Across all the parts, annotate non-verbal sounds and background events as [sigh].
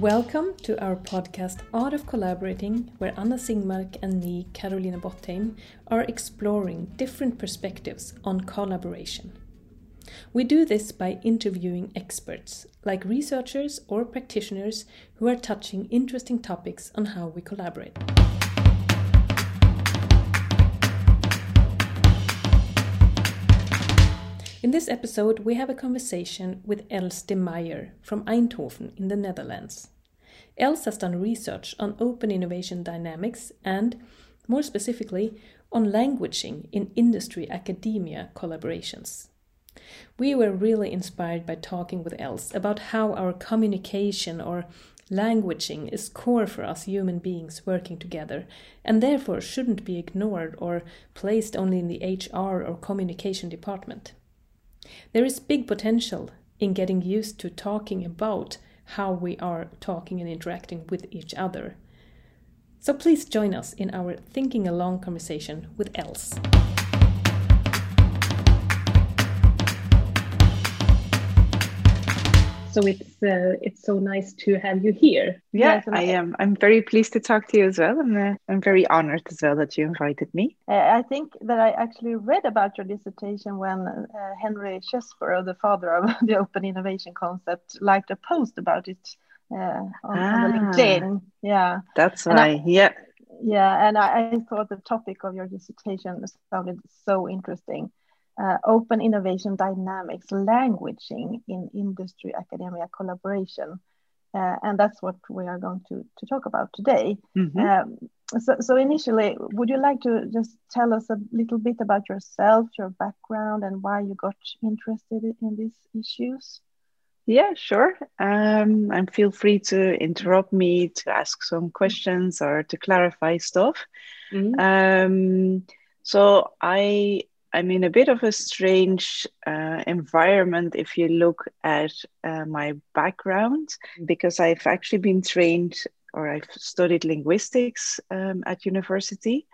Welcome to our podcast Art of Collaborating, where Anna Singmark and me, Carolina Bottheim, are exploring different perspectives on collaboration. We do this by interviewing experts, like researchers or practitioners who are touching interesting topics on how we collaborate. In this episode, we have a conversation with Els de Meyer from Eindhoven in the Netherlands. Els has done research on open innovation dynamics and, more specifically, on languaging in industry academia collaborations. We were really inspired by talking with Els about how our communication or languaging is core for us human beings working together and therefore shouldn't be ignored or placed only in the HR or communication department. There is big potential in getting used to talking about how we are talking and interacting with each other. So please join us in our Thinking Along conversation with Els. So it's uh, it's so nice to have you here. Yeah, I am. I'm very pleased to talk to you as well. I'm uh, I'm very honored as well that you invited me. Uh, I think that I actually read about your dissertation when uh, Henry Chesbrough, the father of [laughs] the open innovation concept, liked a post about it uh, on, ah, on LinkedIn. Yeah, that's why. yeah. Yeah, and I, I thought the topic of your dissertation sounded so interesting uh, open innovation dynamics, languaging in industry academia collaboration. Uh, and that's what we are going to, to talk about today. Mm-hmm. Um, so, so, initially, would you like to just tell us a little bit about yourself, your background, and why you got interested in these issues? Yeah, sure. Um, and feel free to interrupt me to ask some questions or to clarify stuff. Mm-hmm. Um, so I I'm in a bit of a strange uh, environment if you look at uh, my background, because I've actually been trained or I've studied linguistics um, at university,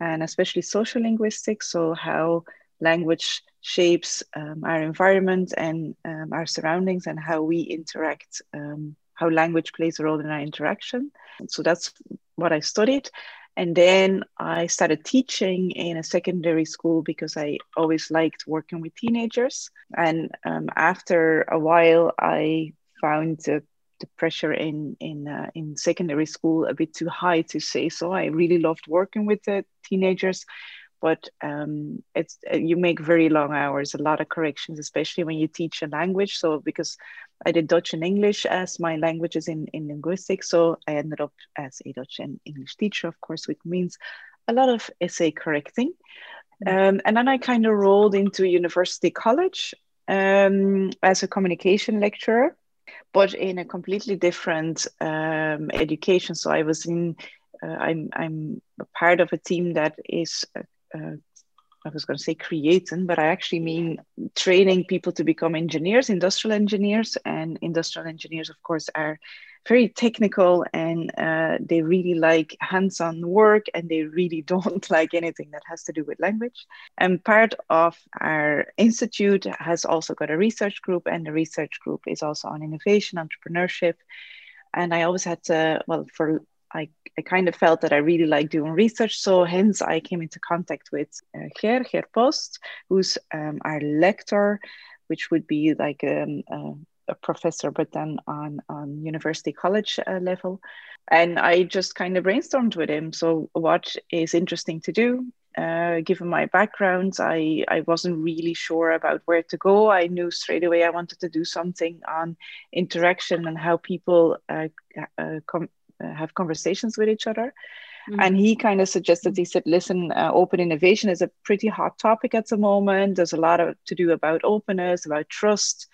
and especially social linguistics, so how language shapes um, our environment and um, our surroundings and how we interact, um, how language plays a role in our interaction. So that's what I studied. And then I started teaching in a secondary school because I always liked working with teenagers. And um, after a while, I found the, the pressure in in uh, in secondary school a bit too high to say so. I really loved working with the teenagers, but um, it's uh, you make very long hours, a lot of corrections, especially when you teach a language. So because I did Dutch and English as my languages in, in linguistics, so I ended up as a Dutch and English teacher, of course, which means a lot of essay correcting. Mm. Um, and then I kind of rolled into university college um, as a communication lecturer, but in a completely different um, education. So I was in uh, I'm I'm a part of a team that is uh, I was going to say creating, but I actually mean training people to become engineers, industrial engineers. And industrial engineers, of course, are very technical and uh, they really like hands on work and they really [laughs] don't like anything that has to do with language. And part of our institute has also got a research group, and the research group is also on innovation, entrepreneurship. And I always had to, well, for I, I kind of felt that I really like doing research. So hence I came into contact with uh, Ger, Ger Post, who's um, our lector, which would be like um, uh, a professor, but then on, on university college uh, level. And I just kind of brainstormed with him. So what is interesting to do? Uh, given my background, I, I wasn't really sure about where to go. I knew straight away I wanted to do something on interaction and how people uh, uh, com- have conversations with each other. Mm-hmm. And he kind of suggested, he said, listen, uh, open innovation is a pretty hot topic at the moment. There's a lot of, to do about openness, about trust,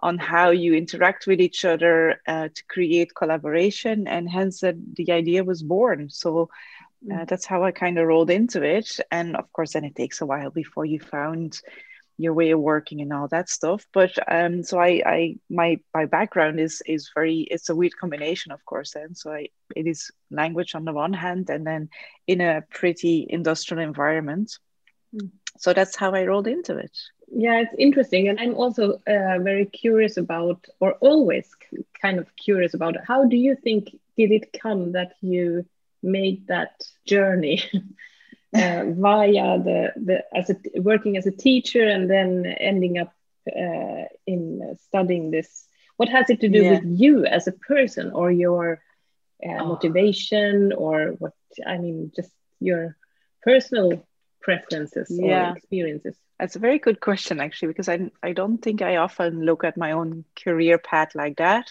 on how you interact with each other uh, to create collaboration. And hence the, the idea was born. So uh, mm. that's how I kind of rolled into it. And of course, then it takes a while before you found your way of working and all that stuff but um so i i my my background is is very it's a weird combination of course then so i it is language on the one hand and then in a pretty industrial environment mm. so that's how I rolled into it. Yeah, it's interesting, and I'm also uh, very curious about, or always kind of curious about, how do you think did it come that you made that journey? [laughs] uh, via the, the as a working as a teacher and then ending up uh, in studying this what has it to do yeah. with you as a person or your uh, oh. motivation or what i mean just your personal preferences yeah. or experiences that's a very good question actually because I, I don't think i often look at my own career path like that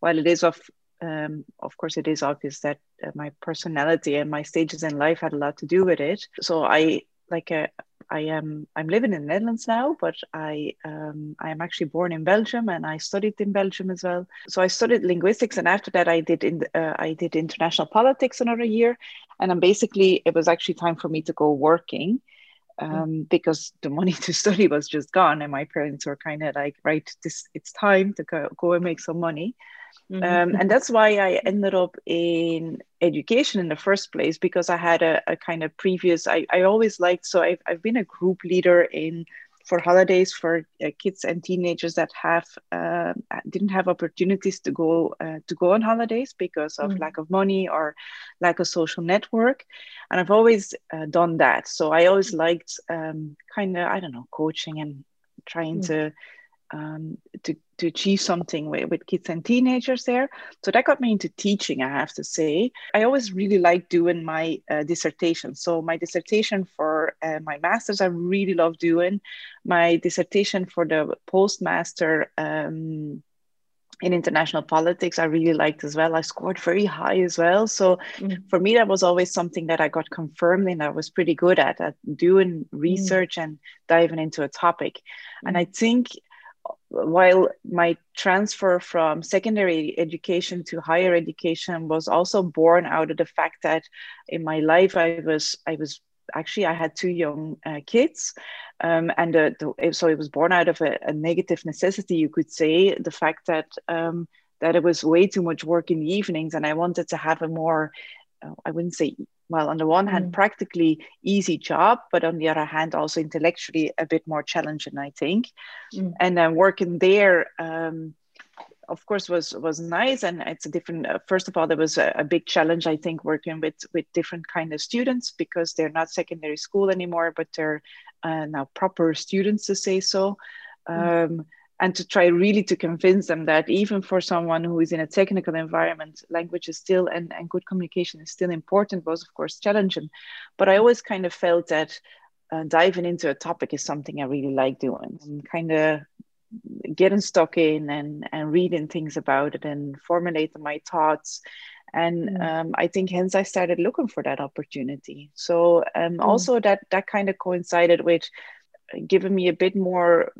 while it is of um, of course it is obvious that uh, my personality and my stages in life had a lot to do with it so i like uh, I am I'm living in the Netherlands now, but I um, I am actually born in Belgium and I studied in Belgium as well. So I studied linguistics, and after that I did in uh, I did international politics another year, and then basically it was actually time for me to go working. Um, mm. because the money [laughs] to study was just gone, and my parents were kind of like, "Right, this it's time to go, go and make some money." Mm-hmm. Um, and that's why I ended up in education in the first place because I had a, a kind of previous, I, I always liked, so I've, I've been a group leader in for holidays for uh, kids and teenagers that have uh, didn't have opportunities to go uh, to go on holidays because of mm. lack of money or lack of social network and i've always uh, done that so i always liked um, kind of i don't know coaching and trying mm. to um, to, to achieve something with, with kids and teenagers there. So that got me into teaching, I have to say. I always really liked doing my uh, dissertation. So, my dissertation for uh, my master's, I really love doing. My dissertation for the postmaster um, in international politics, I really liked as well. I scored very high as well. So, mm. for me, that was always something that I got confirmed in. I was pretty good at, at doing mm. research mm. and diving into a topic. Mm. And I think while my transfer from secondary education to higher education was also born out of the fact that in my life I was I was actually I had two young uh, kids, um, and uh, the, so it was born out of a, a, negative necessity, you could say, the fact that um, that it was way too much work in the evenings, and I wanted to have a more I wouldn't say well on the one hand mm. practically easy job but on the other hand also intellectually a bit more challenging i think mm. and then working there um, of course was was nice and it's a different uh, first of all there was a, a, big challenge i think working with with different kind of students because they're not secondary school anymore but they're uh, now proper students to say so mm. And to try really to convince them that even for someone who is in a technical environment language is still and, and good communication is still important was of course challenging but i always kind of felt that uh, diving into a topic is something i really like doing and kind of getting stuck in and, and reading things about it and formulating my thoughts and mm. um, i think hence i started looking for that opportunity so um, mm. also that that kind of coincided with given me a bit more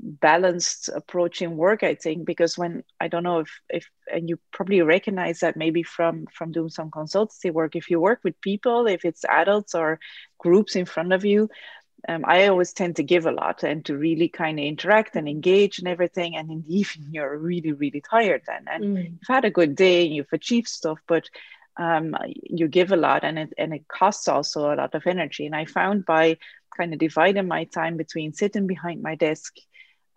balanced approach in work i think because when i don't know if if and you probably recognize that maybe from from doing some consultancy work if you work with people if it's adults or groups in front of you um, i always tend to give a lot and to really kind of interact and engage and everything and in the [laughs] evening you're really really tired then and mm. you've had a good day and you've achieved stuff but um, you give a lot and it and it costs also a lot of energy and i found by kind of dividing my time between sitting behind my desk,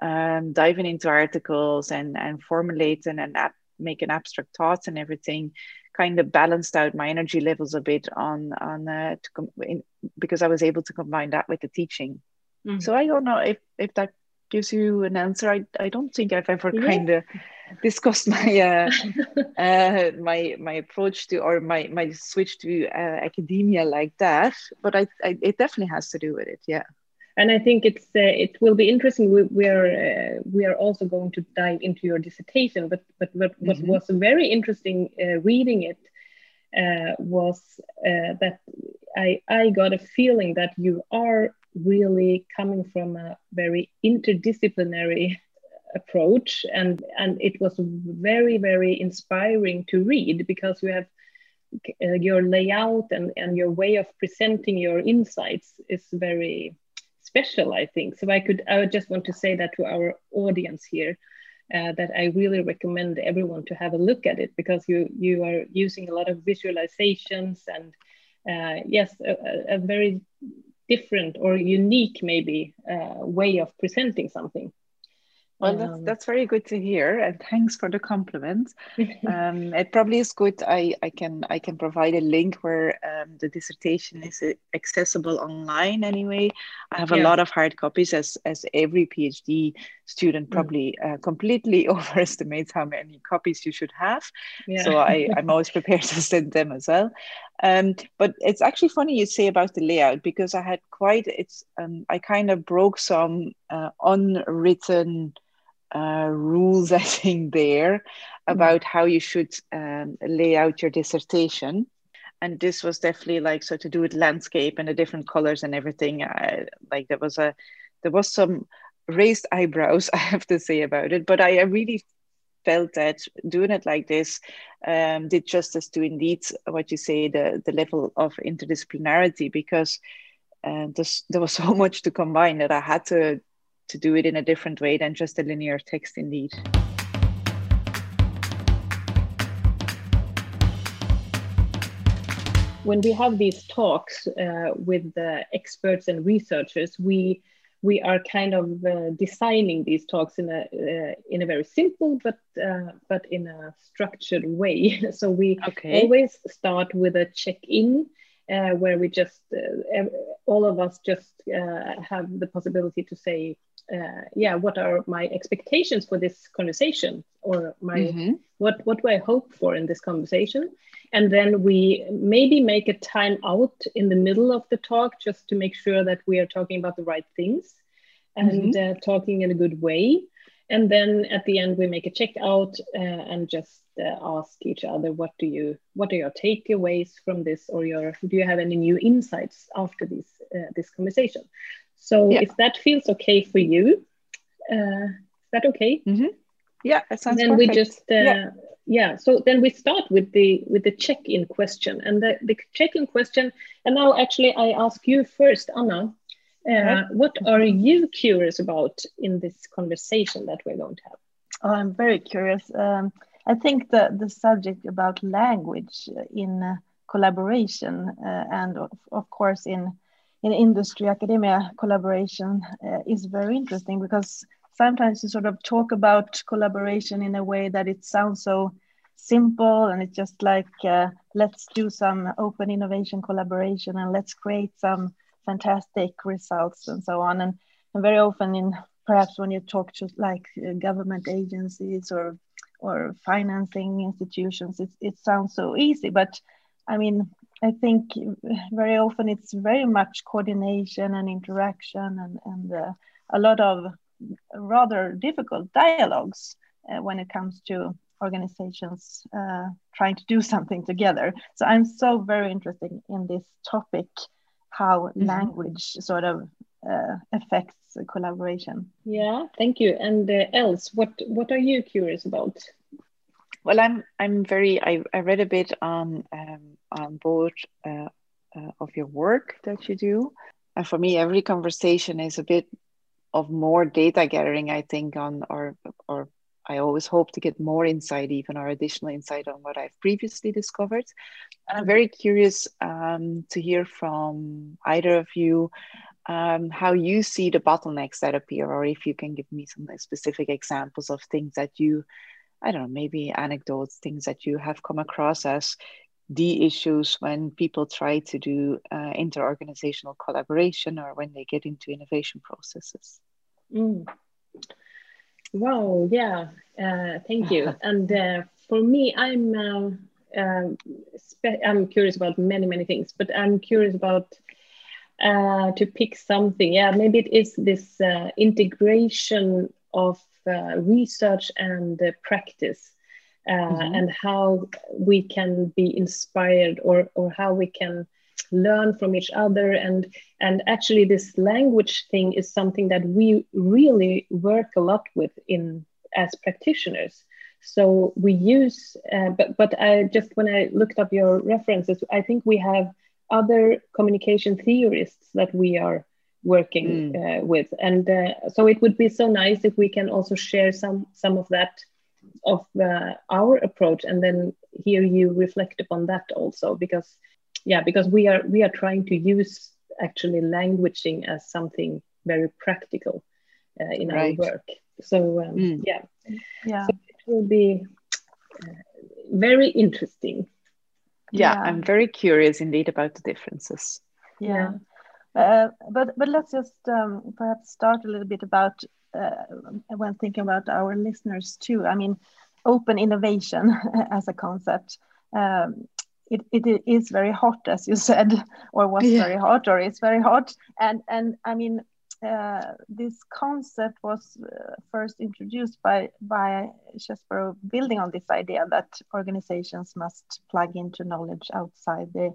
um, diving into articles and, and formulating and ap- making abstract thoughts and everything, kind of balanced out my energy levels a bit on on uh, com- in, because I was able to combine that with the teaching. Mm-hmm. So I don't know if if that gives you an answer. I I don't think I've ever yeah. kind of discussed [laughs] my uh, [laughs] uh, my my approach to or my my switch to uh, academia like that. But I, I, it definitely has to do with it. Yeah. And I think it's uh, it will be interesting. We, we are uh, we are also going to dive into your dissertation. But but what, what mm-hmm. was very interesting uh, reading it was that I I got a feeling that you are really coming from a very interdisciplinary approach. And and it was very very inspiring to read because you have uh, your layout and and your way of presenting your insights is very special i think. So i could i would just want to say that to our audience here uh, that i really recommend everyone to have a look at it because you you are using a lot of visualizations and uh, yes a, a very different or unique maybe uh, way of presenting something well, that's, um, that's very good to hear, and thanks for the compliment. [laughs] um, it probably is good. I, I can I can provide a link where um, the dissertation is accessible online. Anyway, I have a lot of hard copies, as as every PhD student mm. probably uh, completely [laughs] overestimates how many copies you should have. Yeah. So I I'm always prepared [laughs] to send them as well. Um, but it's actually funny you say about the layout because I had quite it's um, I kind of broke some uh, unwritten uh, rules, [laughs] I think, there hmm. about how you should um, lay out your dissertation. And this was definitely like so to do with landscape and the different colors and everything. I, like there was a there was some raised eyebrows, [laughs] I have to say about it. But I, I really felt that doing it like this um, did justice to indeed what you say the the level of interdisciplinarity because uh, there was [laughs] so much to combine that I had to to do it in a different way than just a linear text indeed. When we have these talks uh, with the experts and researchers, we we are kind of uh, designing these talks in a uh, in a very simple but uh, but in a structured way. [laughs] so we okay. always start with a check-in uh, where we just uh, all of us just uh, have the possibility to say uh, yeah what are my expectations for this conversation or my mm-hmm. what what do i hope for in this conversation and then we maybe make a time out in the middle of the talk just to make sure that we are talking about the right things and mm-hmm. uh, talking in a good way and then at the end we make a checkout uh, and just uh, ask each other what do you what are your takeaways from this or your do you have any new insights after this uh, this conversation so yeah. if that feels okay for you, uh, is that okay? Mm-hmm. Yeah, that sounds. Then perfect. we just uh, yeah. yeah. So then we start with the with the check-in question, and the, the check-in question. And now, actually, I ask you first, Anna. Uh, what are you curious about in this conversation that we're going to have? Oh, I'm very curious. Um, I think the the subject about language in uh, collaboration uh, and of, of course in in industry academia collaboration uh, is very interesting because sometimes you sort of talk about collaboration in a way that it sounds so simple and it's just like uh, let's do some open innovation collaboration and let's create some fantastic results and so on. And, and very often in perhaps when you talk to like uh, government agencies or or financing institutions it, it sounds so easy. But i mean I think very often it's very much coordination and interaction and, and uh, a lot of rather difficult dialogues uh, when it comes to organizations uh, trying to do something together. So I'm so very interested in this topic, how mm-hmm. language sort of uh, affects collaboration. Yeah, thank you. And uh, Els, what what are you curious about? Well, I'm I'm very I, I read a bit on um, on both uh, uh, of your work that you do, and for me, every conversation is a bit of more data gathering. I think on or or I always hope to get more insight, even or additional insight on what I've previously discovered. And I'm very curious um, to hear from either of you um, how you see the bottlenecks that appear, or if you can give me some specific examples of things that you I don't know, maybe anecdotes, things that you have come across as the issues when people try to do uh, inter-organizational collaboration or when they get into innovation processes. Mm. Wow, yeah, uh, thank you. [laughs] and uh, for me, I'm um, um I'm curious about many many things, but I'm curious about uh, to pick something. Yeah, maybe it is this uh, integration of uh, research and uh, practice uh, mm-hmm. and how we can be inspired or, or how we can learn from each other. And and actually this language thing is something that we really work a lot with in as practitioners. So we use uh, but but i just when i looked up your references i think we have other communication theorists that we are working mm. uh, with. And uh, so it would be so nice if we can also share some some of that of uh, our approach and then hear you reflect upon that also because yeah because we are we are trying to use actually languaging as something very practical uh, in right. our work. So um, mm. yeah, yeah, so it will be uh, very interesting. Yeah, yeah, I'm very curious indeed about the differences. Yeah, uh, but but let's just um, perhaps start a little bit about uh, when thinking about our listeners too. I mean, open innovation [laughs] as a concept. Um, it, it is very hot, as you [laughs] said, or was yeah. very hot, or it's very hot. And and I mean, uh, this concept was uh, first introduced by by Chesbrough, building on this idea that organizations must plug into knowledge outside the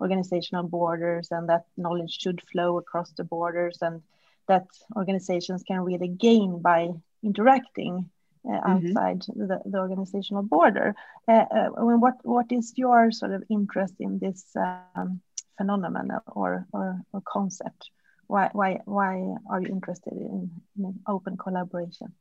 organizational borders, and that knowledge should flow across the borders, and that organizations can really gain by interacting uh, mm-hmm. outside mm-hmm. the, the, organizational border. Uh, uh, what what is your sort of interest in this um, phenomenon or, or, or concept? why why why are you interested in, in open collaboration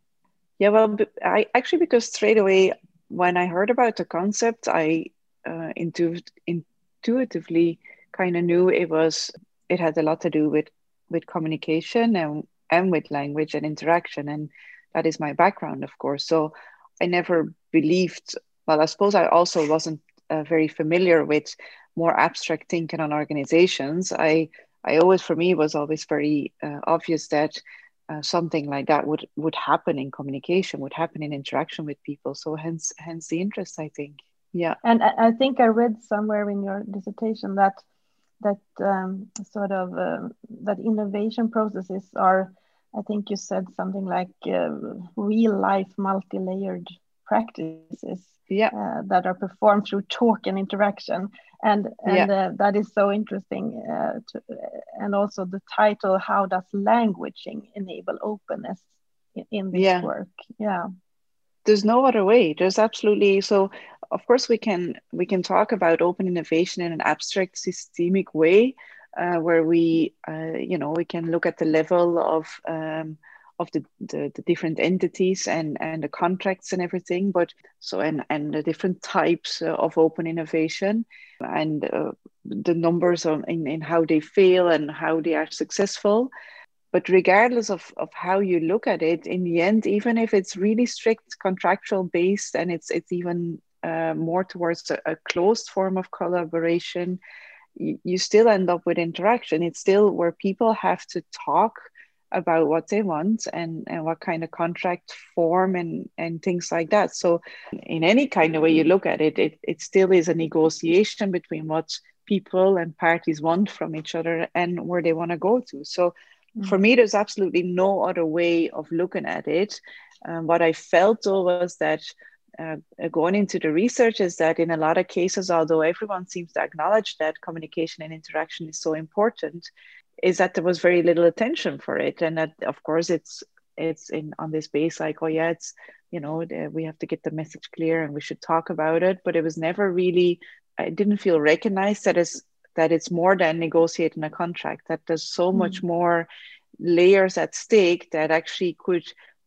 yeah well i actually because straight away when i heard about the concept i uh, intu- intuitively kind of knew it was it had a lot to do with with communication and and with language and interaction and that is my background of course so i never believed well i suppose i also wasn't uh, very familiar with more abstract thinking on organizations i I always, for me, was always very uh, obvious that uh, something like that would would happen in communication, would happen in interaction with people. So hence, hence the interest, I think. Yeah. And I, think I read somewhere in your dissertation that that um, sort of uh, that innovation processes are. I think you said something like uh, real life multi-layered practices yeah. Uh, that are performed through talk and interaction and and yeah. uh, that is so interesting uh, to, and also the title how does languaging enable openness in, in this yeah. work yeah there's no other way there's absolutely so of course we can we can talk about open innovation in an abstract systemic way uh, where we uh, you know we can look at the level of um, of the, the, the, different entities and, and the contracts and everything but so and, and the different types uh, of open innovation and uh, the numbers on in, in how they fail and how they are successful. But regardless of, of how you look at it in the end even if it's really strict contractual based and it's it's even uh, more towards a, a, closed form of collaboration you, you still end up with interaction it's still where people have to talk about what they want and, and what kind of contract form and, and things like that. So, in any kind of way you look at it, it, it still is a negotiation between what people and parties want from each other and where they want to go to. So, mm-hmm. for me, there's absolutely no other way of looking at it. Um, what I felt though was that uh, going into the research is that in a lot of cases, although everyone seems to acknowledge that communication and interaction is so important, is that there was very little attention for it. And that of course it's it's in on this base like oh yeah it's you know we have to get the message clear and we should talk about it. But it was never really i didn't feel recognized that is that it's more than negotiating a contract. That there's so mm. much more layers at stake that actually could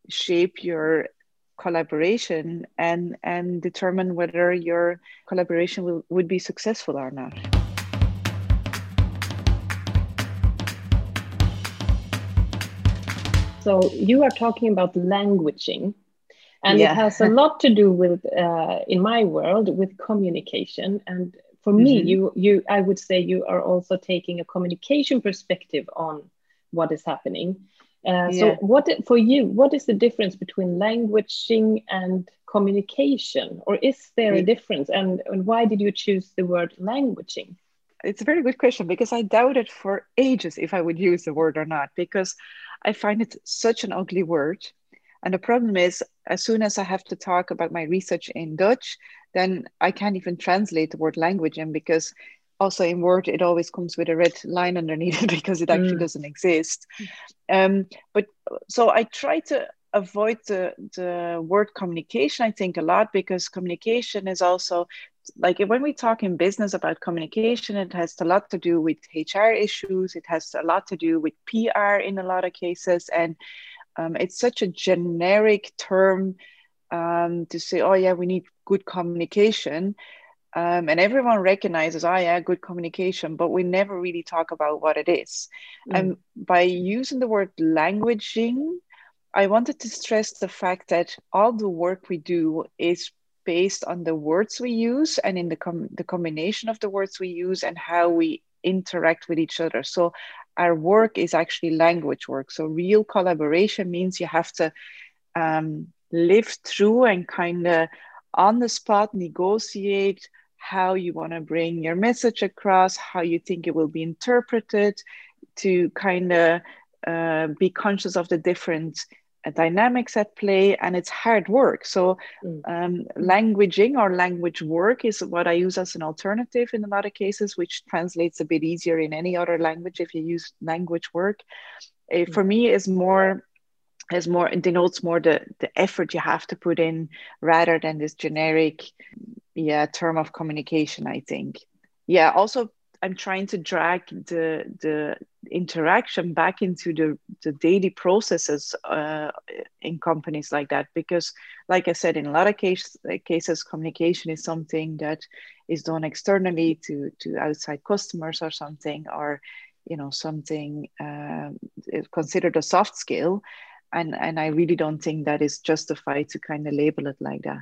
shape your collaboration and and determine whether your collaboration will, would be successful or not So you are talking about languaging, and yeah. it has a lot to do with, uh, in my world, with communication. And for mm-hmm. me, you, you, I would say you are also taking a communication perspective on what is happening. Uh, yeah. So, what for you? What is the difference between languaging and communication, or is there a difference? And, and why did you choose the word languaging? It's a very good question because I doubted for ages if I would use the word or not because I find it such an ugly word. And the problem is, as soon as I have to talk about my research in Dutch, then I can't even translate the word language. And because also in Word, it always comes with a red line underneath it [laughs] because it actually mm. doesn't exist. Um, but so I try to avoid the, the word communication, I think, a lot because communication is also like when we talk in business about communication, it has a lot to do with HR issues. It has a lot to do with PR in a lot of cases, and um, it's such a generic term um, to say, "Oh yeah, we need good communication." Um, and everyone recognizes, oh yeah, good communication, but we never really talk about what it is. Mm. And by using the word languaging, I wanted to stress the fact that all the work we do is based on the words we use and in the com- the combination of the words we use and how we interact with each other. So our work is actually language work. So real collaboration means you have to um, live through and kind of on the spot negotiate how you want to bring your message across, how you think it will be interpreted, to kind of uh, be conscious of the different uh, dynamics at play and it's hard work. So mm. um, languaging or language work is what i use as an alternative in a lot of cases which translates a bit easier in any other language if you use language work. Uh, for me is more is more it denotes more the the effort you have to put in rather than this generic yeah term of communication i think. Yeah also I'm trying to drag the the interaction back into the, the daily processes uh, in companies like that because like i said in a lot of case, cases communication is something that is done externally to to outside customers or something or you know something uh, considered a soft skill and and i really don't think that is justified to kind of label it like that.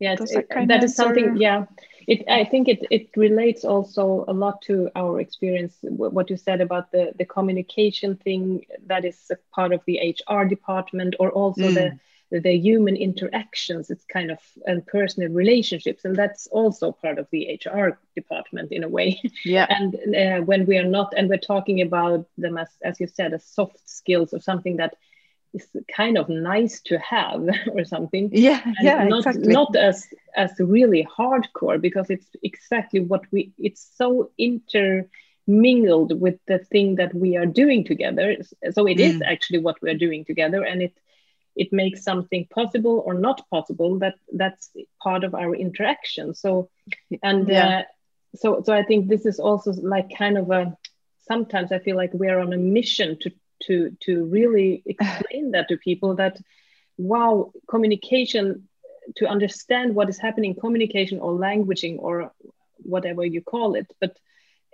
Yeah that, that is something yeah. It i think it it relates also a lot to our experience what you said about the the communication thing that is a part of the hr department or also mm. the the human interactions. It's kind of and personal relationships and that's also part of the hr department in a way. Yeah. [laughs] And uh, when we are not and we're talking about them as as you said as soft skills or something that is kind of nice to have [laughs] or something yeah and yeah not exactly. not as as really hardcore because it's exactly what we it's so intermingled with the thing that we are doing together so it mm. is actually what we are doing together and it it makes something possible or not possible that that's part of our interaction so and yeah. uh, so so i think this is also like kind of a sometimes i feel like we're on a mission to to to really [laughs] explain that to people that wow communication to understand what is happening communication or languaging or whatever you call it but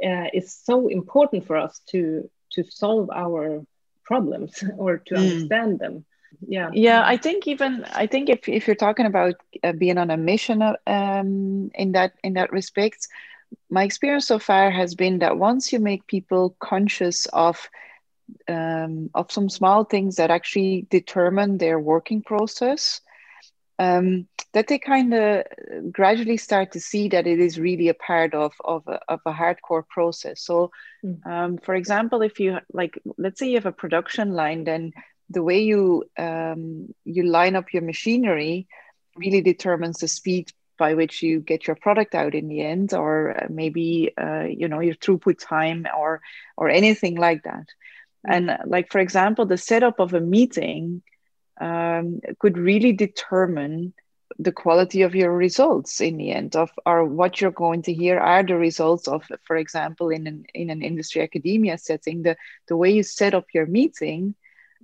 uh, it's so important for us to to solve our problems [laughs] or to mm. understand them yeah yeah i think even i think if, if you're talking about uh, being on a mission uh, um, in that in that respect my experience so far has been that once you make people conscious of um, of some small things that actually determine their working process um, that they kind of gradually start to see that it is really a part of, of, a, of a hardcore process so mm. um, for example if you like let's say you have a production line then the way you um, you line up your machinery really determines the speed by which you get your product out in the end or maybe uh, you know your throughput time or or anything like that and like, for example, the setup of a meeting um, could really determine the quality of your results in the end of or what you're going to hear are the results of for example in an in an industry academia setting the the way you set up your meeting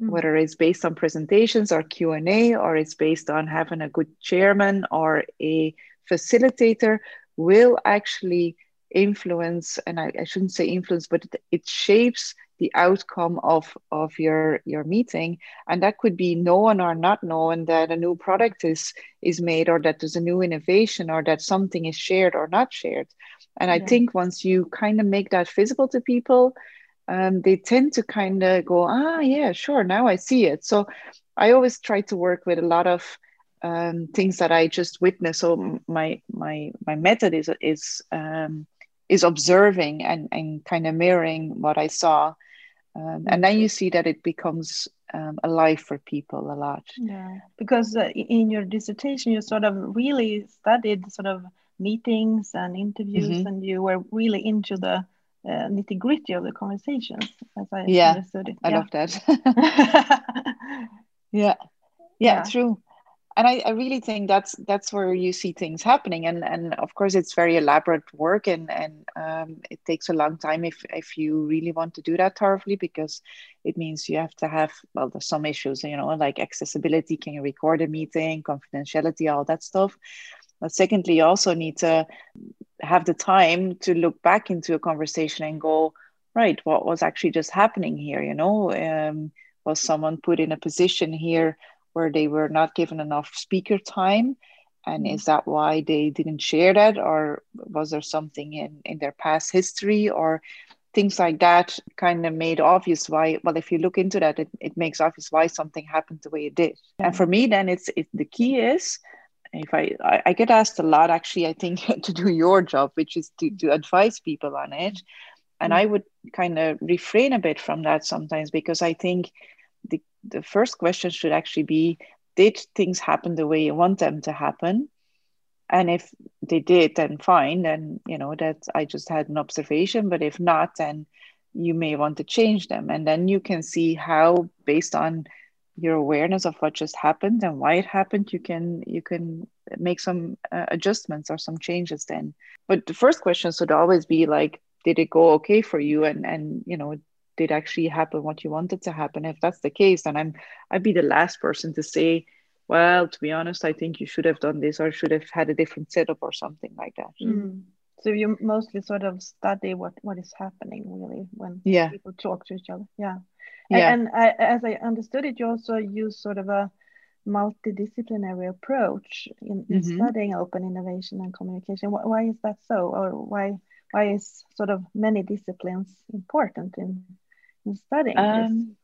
mm. whether it's based on presentations or q&a or it's based on having a good chairman or a facilitator will actually influence and I, I shouldn't say influence but it, it shapes the outcome of of your your meeting. And that could be known or not known that a new product is is made or that there's a new innovation or that something is shared or not shared. And i think once you kind of make that visible to people um, they tend to kind of go ah yeah sure now i see it. So i always try to work with a lot of um, things that i just witness. So my my my method is is um, is observing and, and kind of mirroring what I saw um, and then you see that it becomes um, alive for people a lot yeah because uh, in your dissertation you sort of really studied sort of meetings and interviews mm-hmm. and you were really into the uh, nitty gritty of the conversations as i yeah understood it i yeah. love that [laughs] [laughs] yeah. yeah yeah true and I, I, really think that's that's where you see things happening. And and of course it's very elaborate work and and um, it takes a long time if if you really want to do that thoroughly because it means you have to have well there's some issues you know like accessibility can you record a meeting confidentiality all that stuff. But secondly you also need to have the time to look back into a conversation and go right what was actually just happening here? You know um, was someone put in a position here where they were not given enough speaker time? And mm-hmm. is that why they didn't share that? Or was there something in in their past history? Or things like that kind of made obvious why well if you look into that it, it makes obvious why something happened the way it did. And for me then it's it, the key is if I, I, I get asked a lot actually i think [laughs] to do your job which is to, to advise people on it. And mm-hmm. i would kind of refrain a bit from that sometimes because i think the, the first question should actually be did things happen the way you want them to happen? And if they did then fine. Then you know that i just had an observation. But if not then you may want to change them. And then you can see how based on your awareness of what just happened and why it happened you can you can make some uh, adjustments or some changes then. But the first question should always be like did it go okay for you? And and you know did actually happen what you wanted to happen if that's the case then i'm i'd be the last person to say well to be honest i think you should have done this or should have had a different setup or something like that mm. so you mostly sort of study what what is happening really when yeah. people talk to each other yeah yeah. and, and I, as i understood it you also use sort of a multidisciplinary approach in, in mm-hmm. studying open innovation and communication why, why is that so or why why is sort of many disciplines important in in studying um,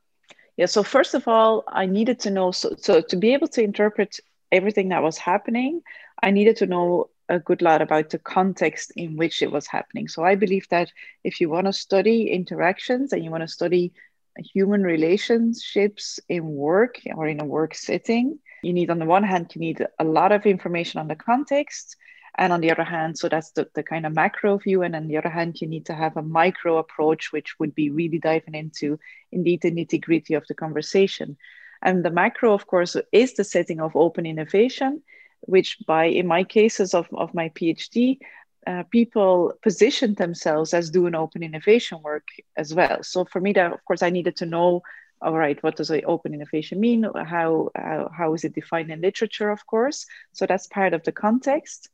yeah so first of all i needed to know so, so to be able to interpret everything that was happening i needed to know a good lot about the context in which it was happening. So i believe that if you want to study interactions and you want to study human relationships in work or in a work setting you need on the one hand you need a lot of information on the context and on the other hand so that's the, the kind of macro view. And on the other hand you need to have a micro approach which would be really diving into indeed the nitty gritty of the conversation. And the macro of course is the setting of open innovation which by in my cases of, of my phd uh, people position themselves as doing open innovation work as well. So for me that of course i needed to know all right what does open innovation mean? How, how how is it defined in literature of course? So that's part of the context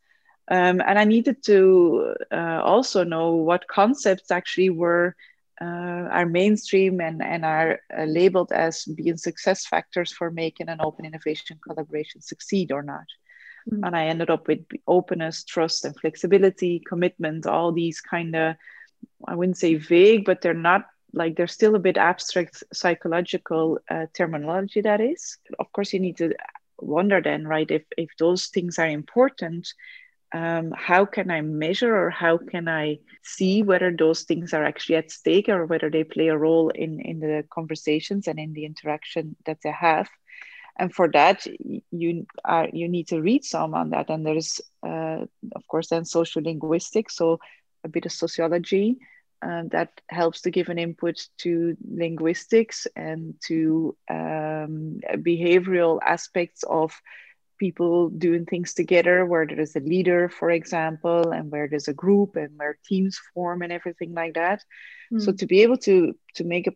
um, and I needed to uh, also know what concepts actually were uh, are mainstream and, and are uh, labeled as being success factors for making an open innovation collaboration succeed or not. Mm-hmm. And I ended up with openness, trust, and flexibility, commitment, all these kind of, I wouldn't say vague, but they're not like they're still a bit abstract psychological uh, terminology that is of course you need to wonder then right if if those things are important um, how can I measure or how can I see whether those things are actually at stake or whether they play a role in, in the conversations and in the interaction that they have? And for that, you are you need to read some on that. And there's, uh, of course, then social linguistics, so a bit of sociology uh, that helps to give an input to linguistics and to um, behavioral aspects of people doing things together where there is a leader for example and where there's a group and where teams form and everything like that. Mm. so to be able to to make a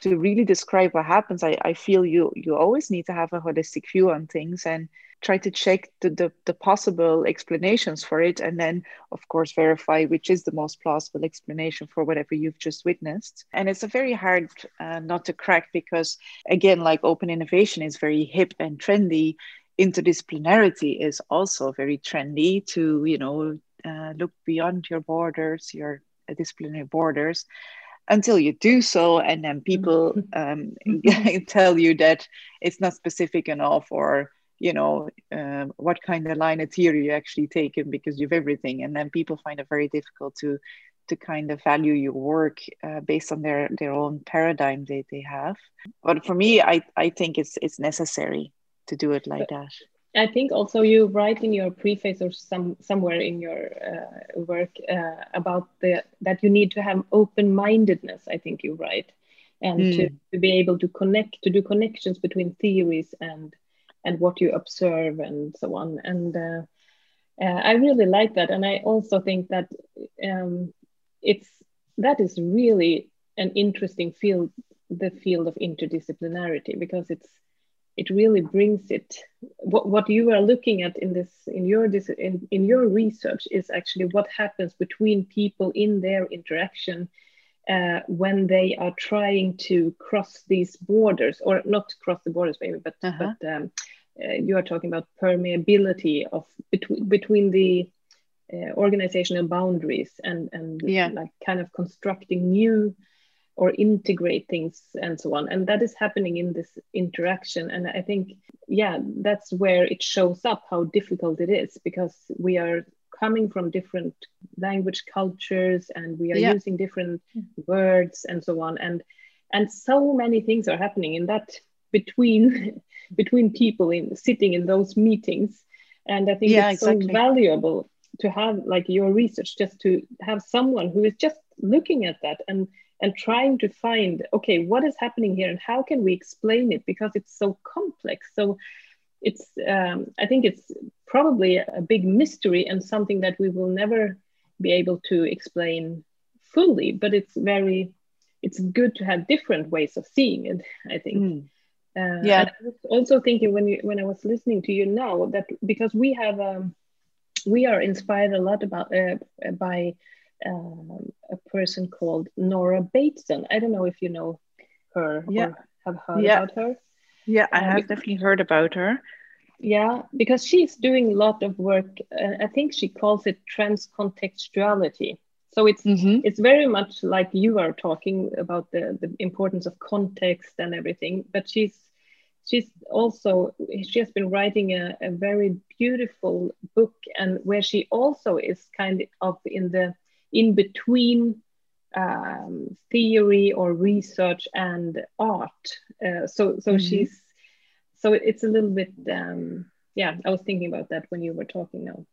to really describe what happens I, I feel you you always need to have a holistic view on things and try to check the, the, the possible explanations for it and then of course verify which is the most plausible explanation for whatever you've just witnessed. And it's a very hard uh, not to crack because again like open innovation is very hip and trendy interdisciplinarity is also very trendy to you know uh, look beyond your borders your disciplinary borders until you do so and then people um, [laughs] tell you that it's not specific enough or you know um, what kind of line of theory you actually taken because you've everything. And then people find it very difficult to to kind of value your work uh, based on their their own paradigm they, they have. But for me i i think it's it's necessary to do it like that. I think also you write in your preface or some somewhere in your uh, work uh, about the that you need to have open mindedness. I think you write, and mm. to, to be able to connect to do connections between theories and and what you observe and so on. And uh, uh I really like that, and I also think that um, it's that is really an interesting field, the field of interdisciplinarity, because it's it really brings it what, what you are looking at in this in your this in, in your research is actually what happens between people in their interaction uh, when they are trying to cross these borders or not cross the borders maybe but uh-huh. but um, uh, you are talking about permeability of between between the uh, organizational boundaries and and yeah. like kind of constructing new or integrate things and so on and that is happening in this interaction and i think yeah that's where it shows up how difficult it is because we are coming from different language cultures and we are yeah. using different words and so on and and so many things are happening in that between [laughs] between people in sitting in those meetings and i think yeah, it's exactly. so valuable to have like your research just to have someone who is just looking at that and and trying to find okay what is happening here and how can we explain it? Because it's so complex. So it's um, i think it's probably a big mystery and something that we will never be able to explain fully but it's very it's good to have different ways of seeing it i think. Mm. uh, yeah. I was also thinking when you when i was listening to you now that because we have um, we are inspired a lot about uh, by um, a person called Nora Bateson. I don't know if you know her yeah. or have heard yeah. about her. Yeah, I um, have definitely heard about her. Yeah, because she's doing a lot of work. Uh, I think she calls it transcontextuality. So it's mm-hmm. it's very much like you are talking about the, the importance of context and everything. But she's she's also she has been writing a, a very beautiful book and where she also is kind of in the in between um, theory or research and art. Uh, so so mm-hmm. she's so it's a little bit um, yeah. I was thinking about that when you were talking now.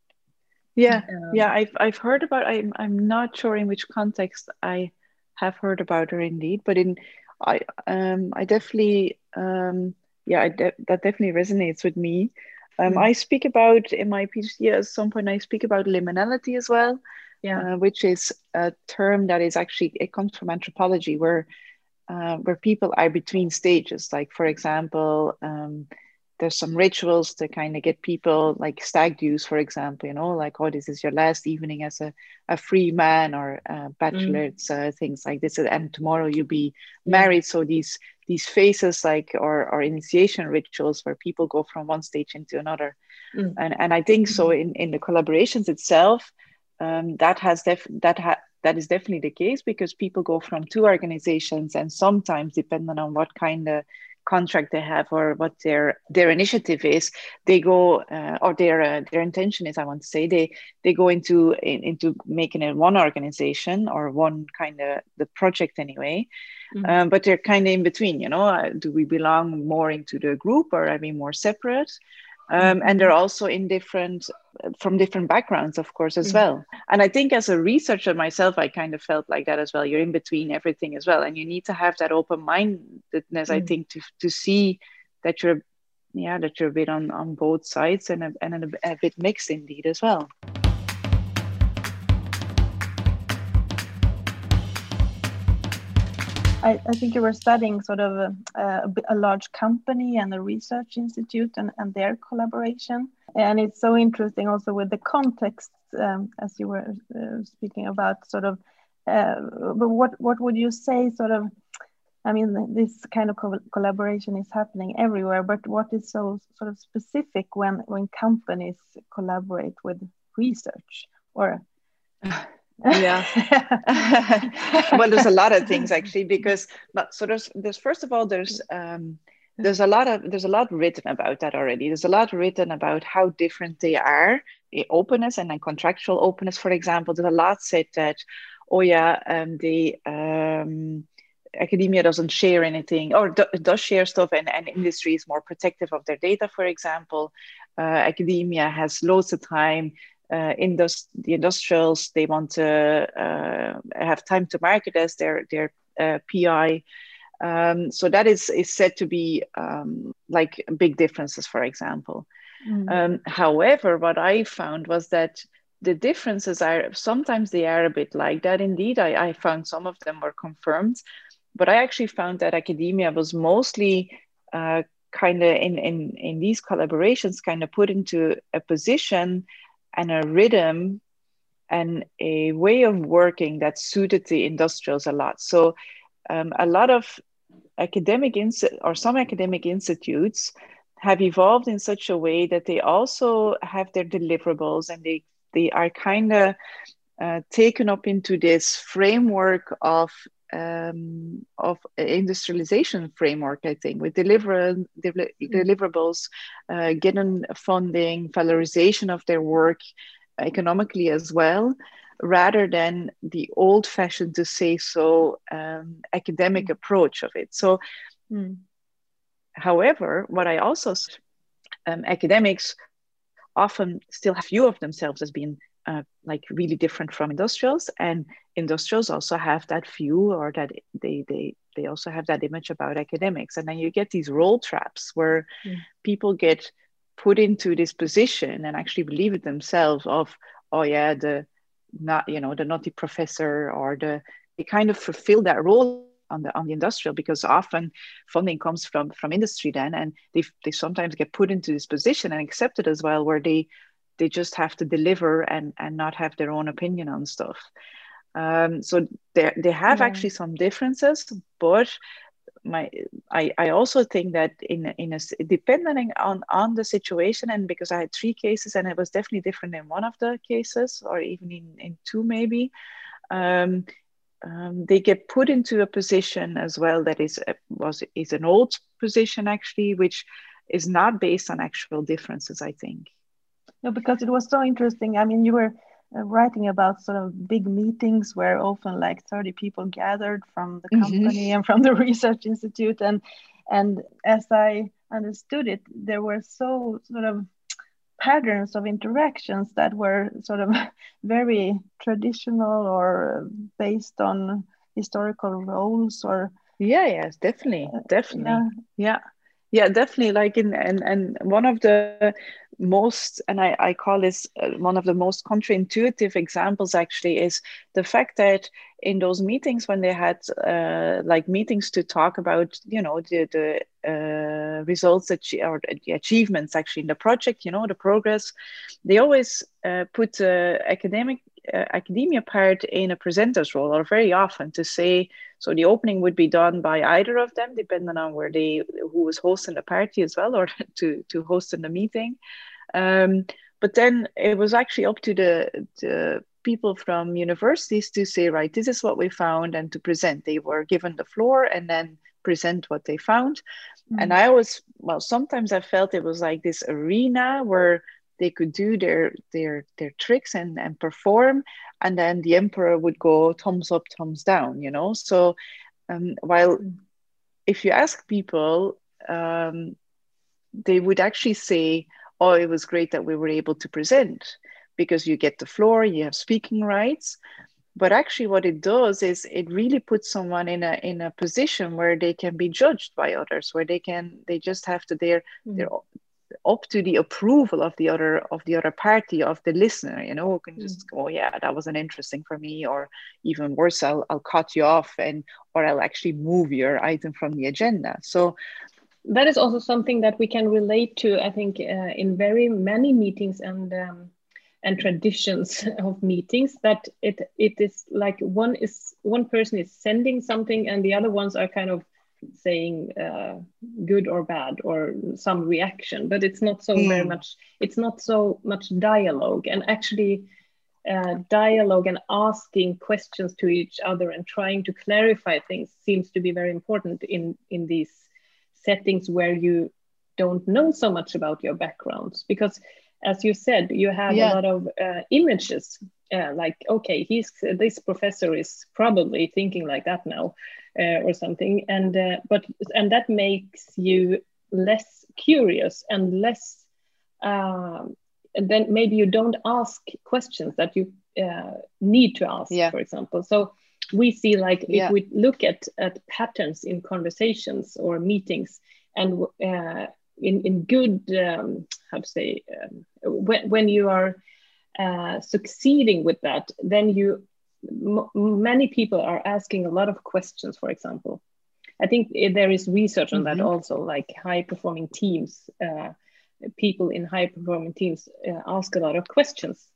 Yeah, um, yeah. I've I've heard about. I'm I'm not sure in which context I have heard about her indeed, but in I um I definitely um yeah I de- that definitely resonates with me. Um, mm-hmm. I speak about in my PhD at some point. I speak about liminality as well, yeah. Uh, which is a term that is actually it comes from anthropology, where uh, where people are between stages. Like for example, um, there's some rituals to kind of get people like stag do's, for example. You know, like oh, this is your last evening as a, a free man or uh, bachelors, mm. uh, things like this, and tomorrow you'll be married. So these these phases like or, or initiation rituals where people go from one stage into another. Mm. And and I think so in in the collaborations itself um, that has def- that ha- that is definitely the case because people go from two organizations and sometimes depending on what kind of contract they have or what their their initiative is they go uh, or their uh, their intention is i want to say they they go into in, into making it one organization or one kind of the project anyway. Mm-hmm. um, but they're kind of in between you know? Uh, do we belong more into the group or are we more separate um, and they're also in different from different backgrounds of course as mm. well and i think as a researcher myself i kind of felt like that as well you're in between everything as well and you need to have that open-mindedness mm. i think to, to see that you're yeah that you're a bit on on both sides and a, and a, a bit mixed indeed as well I, I, think you were studying sort of a, a, large company and a research institute and, and their collaboration. And it's so interesting also with the context, um, as you were uh, speaking about, sort of. Uh, but what what would you say, sort of? I mean, this kind of co collaboration is happening everywhere. But what is so sort of specific when when companies collaborate with research or? [sighs] yeah. [laughs] Well there's a lot of things actually because but so there's there's first of all there's um there's a lot of there's a lot written about that already. There's a lot written about how different they are the openness and then contractual openness for example. There's a lot said that oh yeah um the um academia doesn't share anything or do, does share stuff and, and industry is more protective of their data for example. Uh, academia has loads of time uh, the industrials they want to uh, have time to market as their their uh, PI. Um, so that is is said to be um, like big differences, for example. Mm. Um, however, what I found was that the differences are sometimes they are a bit like that. Indeed, I, I found some of them were confirmed, but I actually found that academia was mostly uh, kind of in, in in these collaborations kind of put into a position and a rhythm and a way of working that suited the industrials a lot. So um, a lot of academic ins- or some academic institutes have evolved in such a way that they also have their deliverables and they they are kind of uh, taken up into this framework of um, of industrialization framework, I think, with deliver, del- deliverables, uh, getting funding, valorization of their work economically as well, rather than the old fashioned, to say so, um, academic mm. approach of it. So, mm. however, what I also, um, academics often still have view of themselves as being uh, like really different from industrials. And industrials also have that view or that they they they also have that image about academics. And then you get these role traps where mm. people get put into this position and actually believe it themselves of oh yeah the not you know the naughty professor or the they kind of fulfill that role on the on the industrial because often funding comes from from industry then. And they they sometimes get put into this position and accepted as well where they they just have to deliver and and not have their own opinion on stuff um, so they they have yeah. actually some differences but my I, I also think that in in a depending on on the situation and because I had three cases and it was definitely different in one of the cases or even in in two maybe um, um, they get put into a position as well that is was is an old position actually which is not based on actual differences I think no, because it was so interesting. I mean, you were uh, writing about sort of big meetings where often like 30 people gathered from the mm-hmm. company mm-hmm. and from [laughs] the research institute and and as i understood it there were so sort of patterns of interactions that were sort of [laughs] very traditional or based on historical roles or yeah yes definitely uh, definitely yeah. yeah yeah definitely like in and and one of the most and I, I call this uh, one of the most counterintuitive examples actually is the fact that in those meetings when they had uh, like meetings to talk about you know the the uh, results that or the achievements actually in the project you know the progress they always uh, put the academic uh, academia part in a presenter's role or very often to say so the opening would be done by either of them depending on where they who was hosting the party as well or [laughs] to to host in the meeting um, but then it was actually up to the, the people from universities to say, right, this is what we found and to present. They were given the floor and then present what they found. Mm-hmm. And I always, well, sometimes I felt it was like this arena where they could do their their their tricks and and perform and then the emperor would go thumbs up thumbs down you know so um, while mm. if you ask people um, they would actually say oh, it was great that we were able to present because you get the floor, you have speaking rights. But actually, what it does is it really puts someone in a in a position where they can be judged by others, where they can they just have to they're mm-hmm. they're up to the approval of the other of the other party of the listener you know who can just mm-hmm. go oh, yeah that wasn't interesting for me or even worse I'll, I'll cut you off and or i'll actually move your item from the agenda so that is also something that we can relate to i think uh, in very many meetings and um, and traditions [laughs] of meetings that it it is like one is one person is sending something and the other ones are kind of saying uh, good or bad or some reaction but it's not so mm. very much it's not so much dialogue and actually uh, dialogue and asking questions to each other and trying to clarify things seems to be very important in in these settings where you don't know so much about your backgrounds because as you said you have yeah. a lot of uh, images uh, like okay he's this professor is probably thinking like that now uh, or something and uh, but and that makes you less curious and less um, and then maybe you don't ask questions that you uh, need to ask yeah. for example so we see like yeah. if we look at at patterns in conversations or meetings and uh, in in good um, how to say um, when when you are uh, succeeding with that, then you many people are asking a lot of questions, for example, I think there is research on mm-hmm. that also, like high performing teams, uh, people in high performing teams uh, ask a lot of questions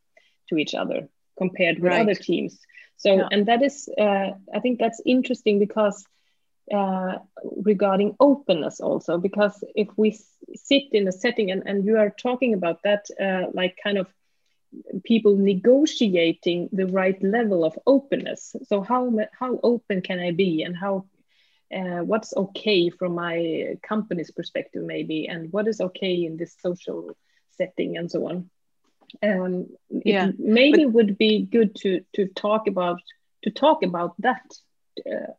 to each other compared with right. other teams. So, yeah. and that is, uh, I think that's interesting because uh, regarding openness also, because if we sit in a setting and, and you are talking about that, uh, like kind of people negotiating the right level of openness. So how how open can I be, and how uh, what's okay from my company's perspective, maybe, and what is okay in this social setting, and so on. Um, yeah, maybe but, would be good to to talk about to talk about that. Uh,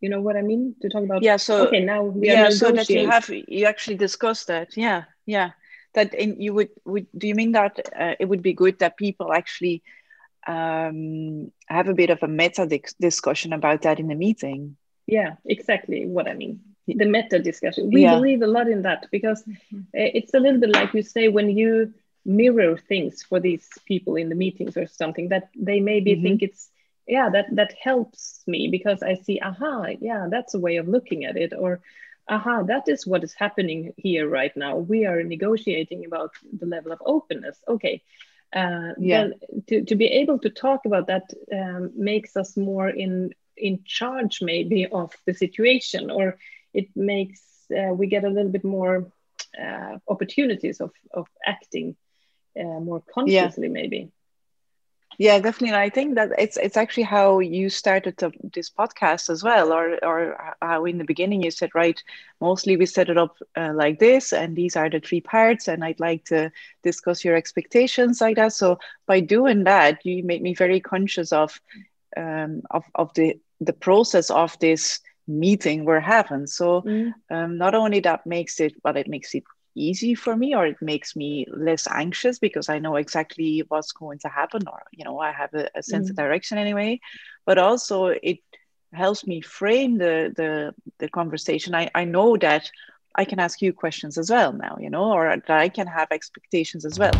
you know what I mean? To talk about yeah. So okay, now yeah, so that you have you actually discussed that. Yeah, yeah that in, you would would do you mean that uh, it would be good that people actually um, have a bit of a meta discussion about that in the meeting yeah exactly what i mean the meta discussion we yeah. believe a lot in that because mm-hmm. it's a little bit like you say when you mirror things for these people in the meetings or something that they maybe mm-hmm. think it's yeah that that helps me because i see aha yeah that's a way of looking at it or aha, that is what is happening here right now. We are negotiating about the level of openness. Okay. Uh, yeah. to, to be able to talk about that um, makes us more in in charge maybe of the situation or it makes uh, we get a little bit more uh, opportunities of, of acting uh, more consciously yeah. maybe yeah definitely i think that it's it's actually how you started to, this podcast as well or or how in the beginning you said right mostly we set it up uh, like this and these are the three parts and i'd like to discuss your expectations like that so by doing that you made me very conscious of um, of, of the the process of this meeting we're having so mm. um, not only that makes it but it makes it easy for me or it makes me less anxious because I know exactly what's going to happen or you know I have a, a sense mm. of direction anyway. But also it helps me frame the the, the conversation. I, I know that I can ask you questions as well now you know or that I can have expectations as well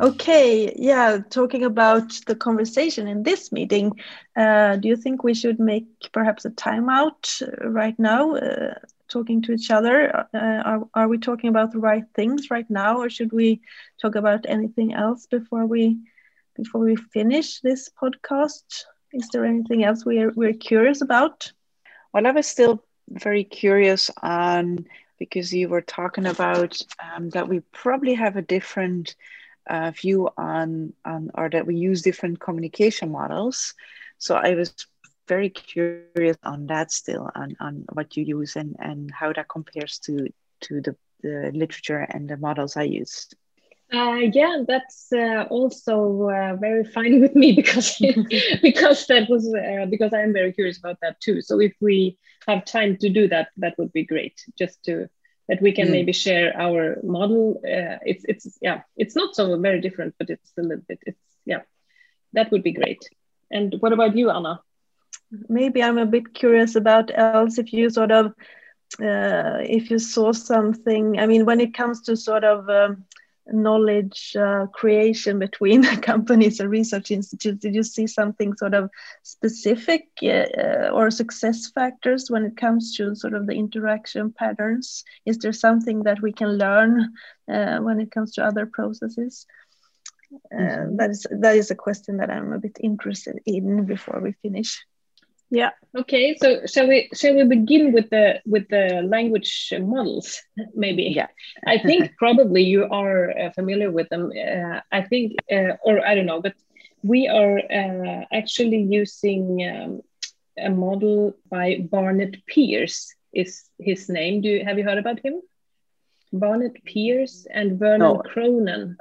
Okay, yeah, talking about the conversation in this meeting, uh, do you think we should make perhaps a timeout uh, right now, uh, talking to each other? Uh, are, are we talking about the right things right now, or should we talk about anything else before we before we finish this podcast? Is there anything else we're we're curious about? Well, I was still very curious on because you were talking about um, that we probably have a different uh, view on, on, or that we use different communication models. So I was very curious on that still, on, on what you use and, and how that compares to, to the, the literature and the models I used. Uh, yeah, that's uh, also uh, very fine [laughs] with me because [laughs] because that was uh, because I am very curious about that too. So if we have time to do that, that would be great. Just to that we can mm. maybe share our model. Uh, it's it's yeah, it's not so very different, but it's a little bit. It's yeah, that would be great. And what about you, Anna? Maybe I'm a bit curious about Els if you sort of uh, if you saw something. I mean, when it comes to sort of um, knowledge uh, creation between [laughs] companies and research institutes? Did you see something sort of specific uh, or success factors when it comes to sort of the interaction patterns? Is there something that we can learn uh, when it comes to other processes? Uh, that is that is a question that i'm a bit interested in before we finish yeah. Okay. So shall we shall we begin with the with the language models? Maybe. Yeah. I think [laughs] probably you are uh, familiar with them. Uh, I think, uh, or I don't know, but we are uh, actually using um, a model by Barnett Pearce. Is his name? Do you have you heard about him? Barnett Pearce and Vernon no. Cronen.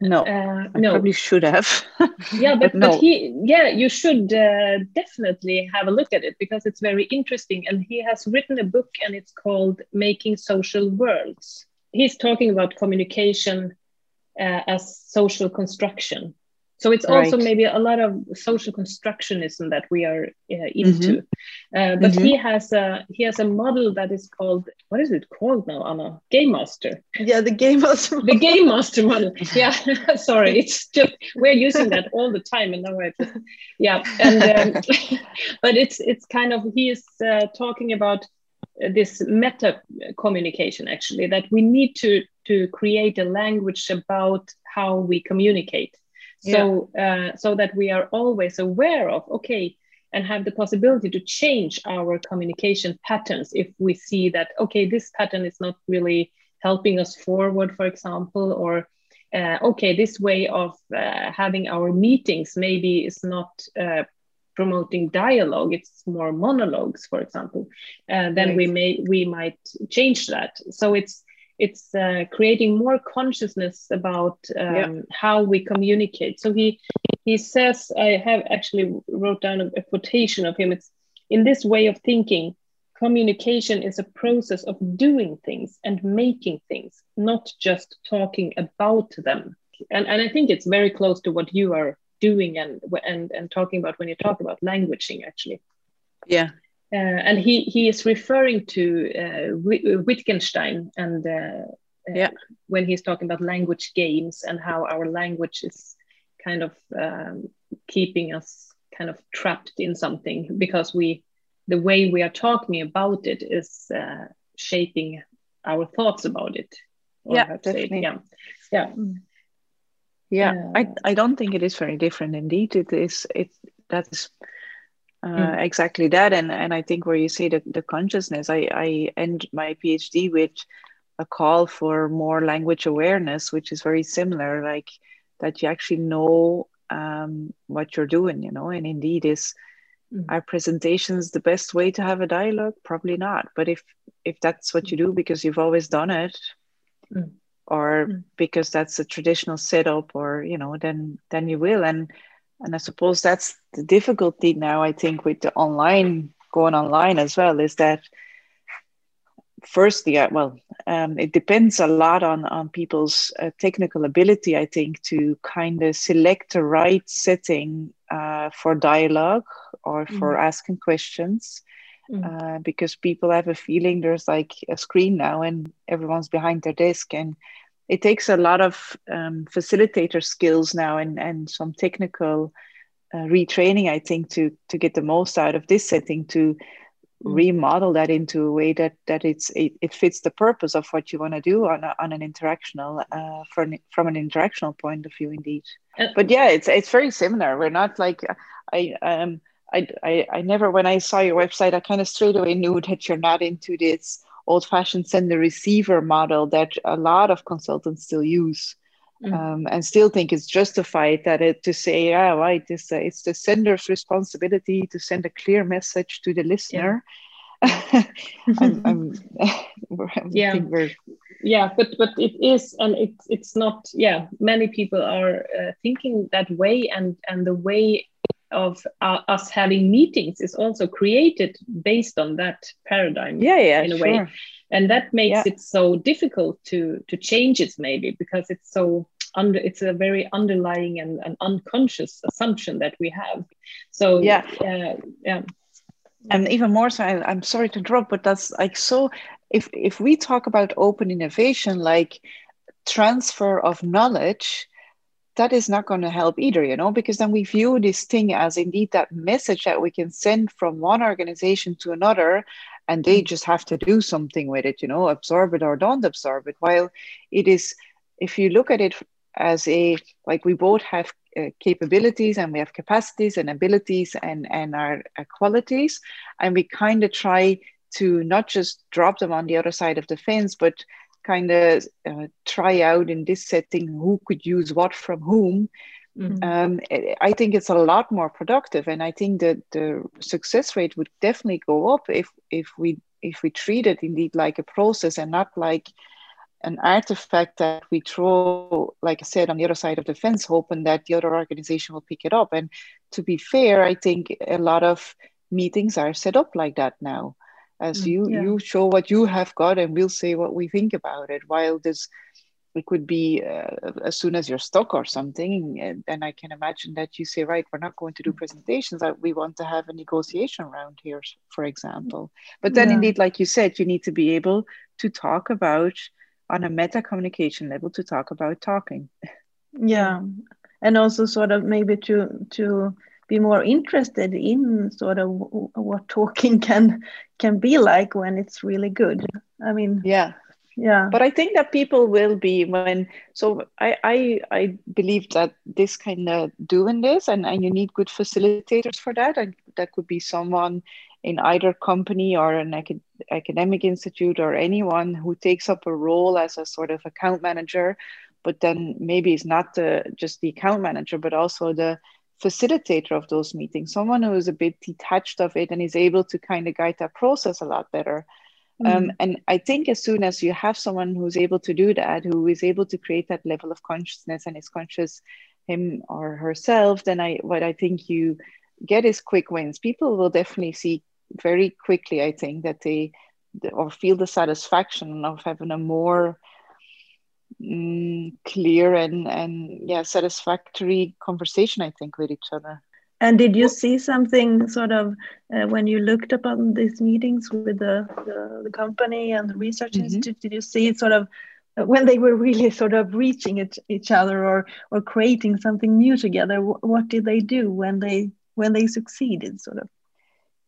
No, uh, I no. probably should have. [laughs] yeah, but, but, no. but he, yeah, you should uh, definitely have a look at it because it's very interesting. And he has written a book and it's called Making Social Worlds. He's talking about communication uh, as social construction. So it's also right. maybe a lot of social constructionism that we are uh, into. Mm-hmm. Uh, but mm-hmm. he has a he has a model that is called what is it called now, Anna? Game Master. Yeah, the Game Master. Model. The Game Master model. Yeah, [laughs] sorry, [laughs] it's just we're using that all the time, and now I just yeah, and um, [laughs] but it's it's kind of he is uh, talking about this meta communication actually that we need to to create a language about how we communicate so yeah. uh, so that we are always aware of okay and have the possibility to change our communication patterns if we see that okay this pattern is not really helping us forward for example or uh, okay this way of uh, having our meetings maybe is not uh, promoting dialogue it's more monologues for example uh, then right. we may we might change that so it's it's uh, creating more consciousness about um, yeah. how we communicate. So he he says, I have actually wrote down a, a, quotation of him. It's in this way of thinking, communication is a process of doing things and making things, not just talking about them. And and I think it's very close to what you are doing and and and talking about when you talk about languaging actually. Yeah, uh, and he, he is referring to uh, Wittgenstein and uh, yeah. when he's talking about language games and how our language is kind of um, keeping us kind of trapped in something because we the way we are talking about it is uh, shaping our thoughts about it. Yeah definitely. yeah. Yeah. Yeah uh, I, I don't think it is very different indeed. It is it that's mm. exactly that and and i think where you say the, the consciousness i i end my phd with a call for more language awareness which is very similar like that you actually know um, what you're doing you know and indeed is mm. our presentations the best way to have a dialogue probably not but if if that's what you do because you've always done it mm. or mm. because that's a traditional setup or you know then then you will and and I suppose that's the difficulty now. I think with the online going online as well is that firstly, uh, well, um, it depends a lot on on people's uh, technical ability. I think to kind of select the right setting uh, for dialogue or for mm. asking questions. Mm. Uh, because people have a feeling there's like a screen now and everyone's behind their desk and it takes a lot of um, facilitator skills now and, and some technical uh, retraining, I think, to to get the most out of this setting to mm. remodel that into a way that that it's it, it fits the purpose of what you want to do on, a, on an interactional uh, from from an interactional point of view, indeed. Uh, but yeah, it's it's very similar. We're not like I um I, I I never when I saw your website, I kind of straight away knew [laughs] that you're not into this old fashioned sender receiver model that a lot of consultants still use. Mm. Um, and still think it's justified that it to say, yeah, right, it's, uh, it's the sender's responsibility to send a clear message to the listener. Yeah. [laughs] I'm, I'm, [laughs] [laughs] yeah. yeah, but but it is, and it's it's not. Yeah, many people are uh, thinking that way, and and the way of uh, us having meetings is also created based on that paradigm yeah yeah in a sure. way and that makes yeah. it so difficult to to change it maybe because it's so under it's a very underlying and an unconscious assumption that we have so yeah uh, yeah and even more so I, i'm sorry to drop but that's like so if if we talk about open innovation like transfer of knowledge that is not going to help either, you know, because then we view this thing as indeed that message that we can send from one organization to another, and they just have to do something with it, you know, absorb it or don't absorb it. While it is, if you look at it as a, like we both have uh, capabilities and we have capacities and abilities and, and our, our qualities, and we kind of try to not just drop them on the other side of the fence, but kind of uh, try out in this setting who could use what from whom mm-hmm. um, i think it's a lot more productive and i think that the success rate would definitely go up if if we if we treat it indeed like a process and not like an artifact that we throw, like I said, on the other side of the fence, hoping that the other organization will pick it up. And to be fair, I think a lot of meetings are set up like that now as mm, you yeah. you show what you have got and we'll say what we think about it. While this it could be uh, as soon as you're stuck or something and, and i can imagine that you say right we're not going to do presentations we want to have a negotiation round here for example. But then yeah. indeed like you said you need to be able to talk about on a meta communication level to talk about talking. Yeah. And also sort of maybe to to be more interested in sort of what talking [laughs] can can be like when it's really good. I mean yeah. yeah. But i think that people will be when so i i, I believe that this kind of doing this and, and you need good facilitators for that and that could be someone in either company or an acad- academic institute or anyone who takes up a role as a sort of account manager but then maybe it's not the, just the account manager but also the facilitator of those meetings someone who is a bit detached of it and is able to kind of guide that process a lot better Mm. Um, and I think as soon as you have someone who's able to do that, who is able to create that level of consciousness and is conscious him or herself, then I what I think you get is quick wins. People will definitely see very quickly, I think, that they or feel the satisfaction of having a more mm, clear and and yeah satisfactory conversation. I think with each other. And did you see something sort of uh, when you looked upon these meetings with the, the, the company and the research mm -hmm. institute? Did you see sort of uh, when they were [laughs] really sort of reaching it, each other or or creating something new together? What did they do when they when they succeeded? Sort of.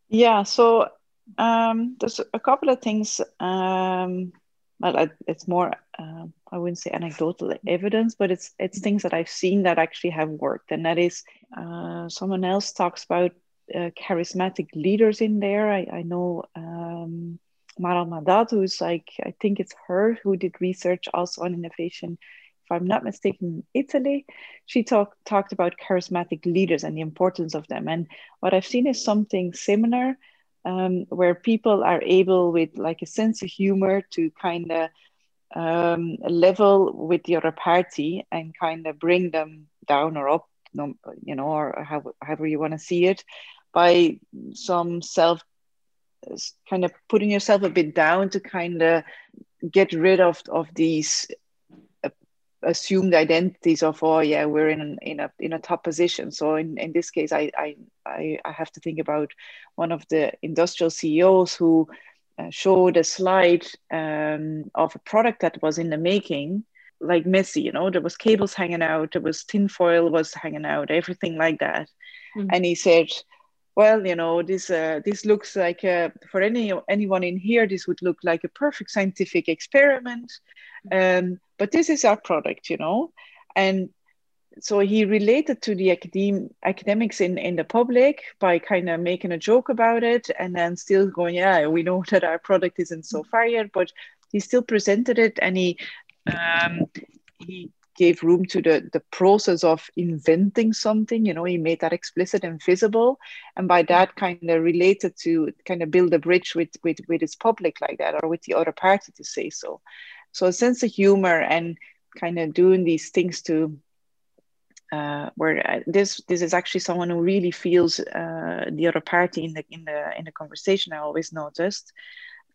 Yeah. So um, there's a couple of things. Um, well, it's more uh, I wouldn't say anecdotal evidence, but it's it's things that I've seen that actually have worked, and that is uh, someone else talks about uh, charismatic leaders in there. I, I know um, Mara Madat, who's like I think it's her who did research also on innovation. If I'm not mistaken, Italy, she talked talked about charismatic leaders and the importance of them. And what I've seen is something similar um, where people are able with like a sense of humor to kind of um, level with the other party and kind of bring them down or up, you know, or however you want to see it, by some self kind of putting yourself a bit down to kind of get rid of of these assumed identities of oh yeah we're in in a in a top position so in, in this case I, I i have to think about one of the industrial ceos who uh, showed a slide um, of a product that was in the making like messy you know there was cables hanging out there was tinfoil was hanging out everything like that mm-hmm. and he said well you know this uh, this looks like a, for any anyone in here this would look like a perfect scientific experiment um, but this is our product, you know. And so he related to the academe, academics in, in the public by kind of making a joke about it and then still going, yeah, we know [laughs] that our product isn't so far yet, but he still presented it and he um, he gave room to the, the process of inventing something you know he made that explicit and visible and by that kind of related to kind of build a bridge with with with his public like that or with the other party to say so so a sense of humor and kind of doing these things to uh, where uh, this this is actually someone who really feels uh, the other party in the in the in the conversation. I always noticed,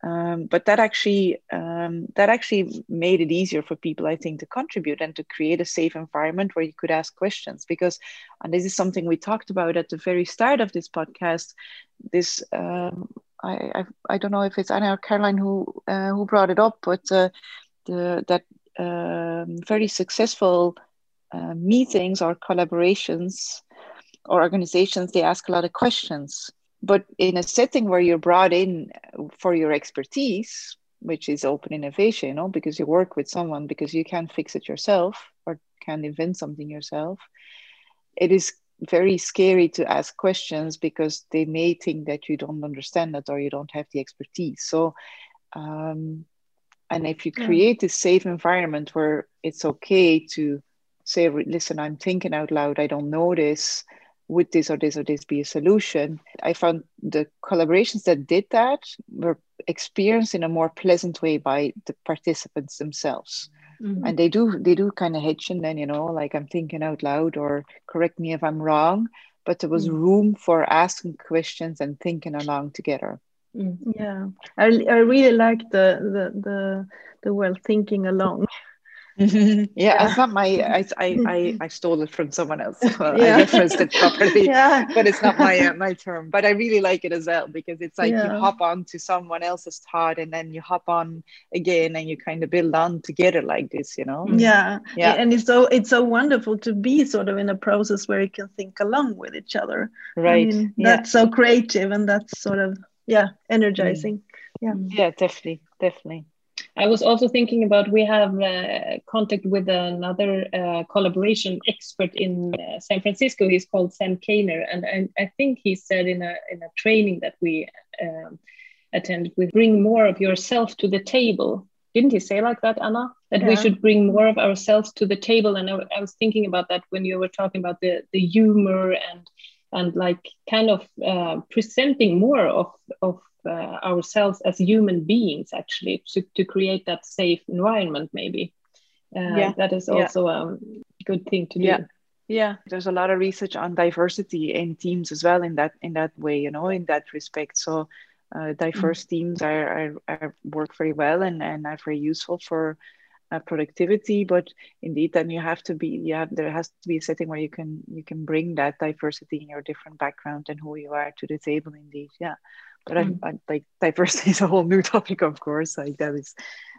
um, but that actually um, that actually made it easier for people, I think, to contribute and to create a safe environment where you could ask questions. Because, and this is something we talked about at the very start of this podcast. This um, I, I, I don't know if it's Anna or Caroline who uh, who brought it up, but uh, the, that um, very successful uh, meetings or collaborations or organizations, they ask a lot of questions. But in a setting where you're brought in for your expertise, which is open innovation, you know, because you work with someone because you can't fix it yourself or can't invent something yourself, it is very scary to ask questions because they may think that you don't understand it or you don't have the expertise. So um, and if you create a safe environment where it's okay to say listen i'm thinking out loud. I don't know this would this or this or this be a solution i found the collaborations that did that were experienced in a more pleasant way by the participants themselves mm-hmm. and they do they do kind of hitch and then you know like i'm thinking out loud or correct me if i'm wrong but there was mm-hmm. room for asking questions and thinking along together Mm. Yeah, I, I really like the the the the well thinking along. [laughs] yeah, yeah, it's not my. I, [laughs] I I I stole it from someone else. Yeah. I referenced it properly. [laughs] yeah. but it's not my uh, my term. But I really like it as well because it's like yeah. you hop on to someone else's thought and then you hop on again and you kind of build on together like this. You know. Yeah. Yeah. And it's so it's so wonderful to be sort of in a process where you can think along with each other. Right. I mean, that's so creative and that's sort of yeah energizing. Mm. Yeah. Yeah. Definitely. Definitely. I was also thinking about we have uh, contact with another uh, collaboration expert in uh, San Francisco. He's called Sam Kaner, and, and I think he said in a in a training that we um, attended, we bring more of yourself to the table. Didn't he say like that, Anna? That yeah. we should bring more of ourselves to the table. And I, I was thinking about that when you were talking about the the humor and and like kind of uh, presenting more of of uh, ourselves as human beings actually to, to create that safe environment maybe. Uh, yeah. that is also yeah. a good thing to do. Yeah. Yeah. There's a lot of research on diversity in teams as well in that in that way you know in that respect. So uh, diverse mm. teams are, are, are, work very well and, and are very useful for uh, productivity. But indeed then you have to be you have there has to be a setting where you can you can bring that diversity in your different background and who you are to the table indeed. Yeah but mm. I, I, like diversity is a whole new [laughs] topic of course like that is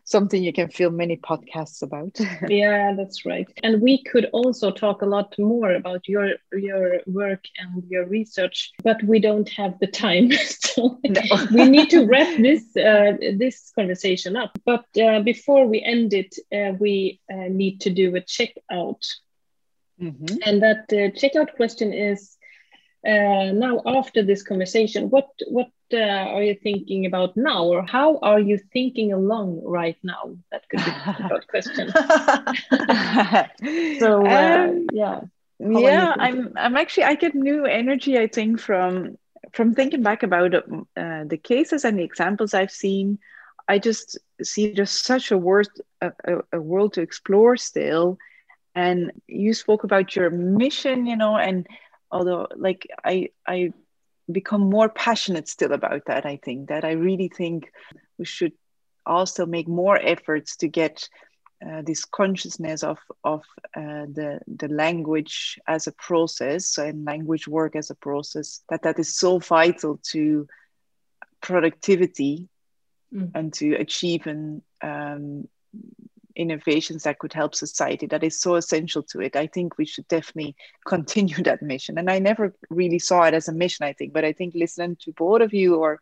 something you can film many podcasts about [laughs] yeah that's right and we could also talk a lot more about your your work and your research but we don't have the time [laughs] so no. we need to wrap this uh, this conversation up but uh, before we end it uh, we uh, need to do a checkout mm-hmm. and that uh, checkout question is now after this conversation what what uh, are you thinking about now? Or how are you thinking along right now? That could be a [laughs] good question. [laughs] So uh, um, yeah. How yeah i'm i'm actually i get new energy i think from from thinking back about uh, the cases and the examples i've seen. I just see there's such a world a, a world to explore still. And you spoke about your mission you know and although like i i become more passionate still about that i think that i really think we should also make more efforts to get uh, this consciousness of of uh, the the language as a process and language work as a process that that is so vital to productivity mm. and to achieving um, innovations that could help society that is so essential to it i think we should definitely [laughs] continue that mission. And i never really saw it as a mission i think but i think listening to both of you or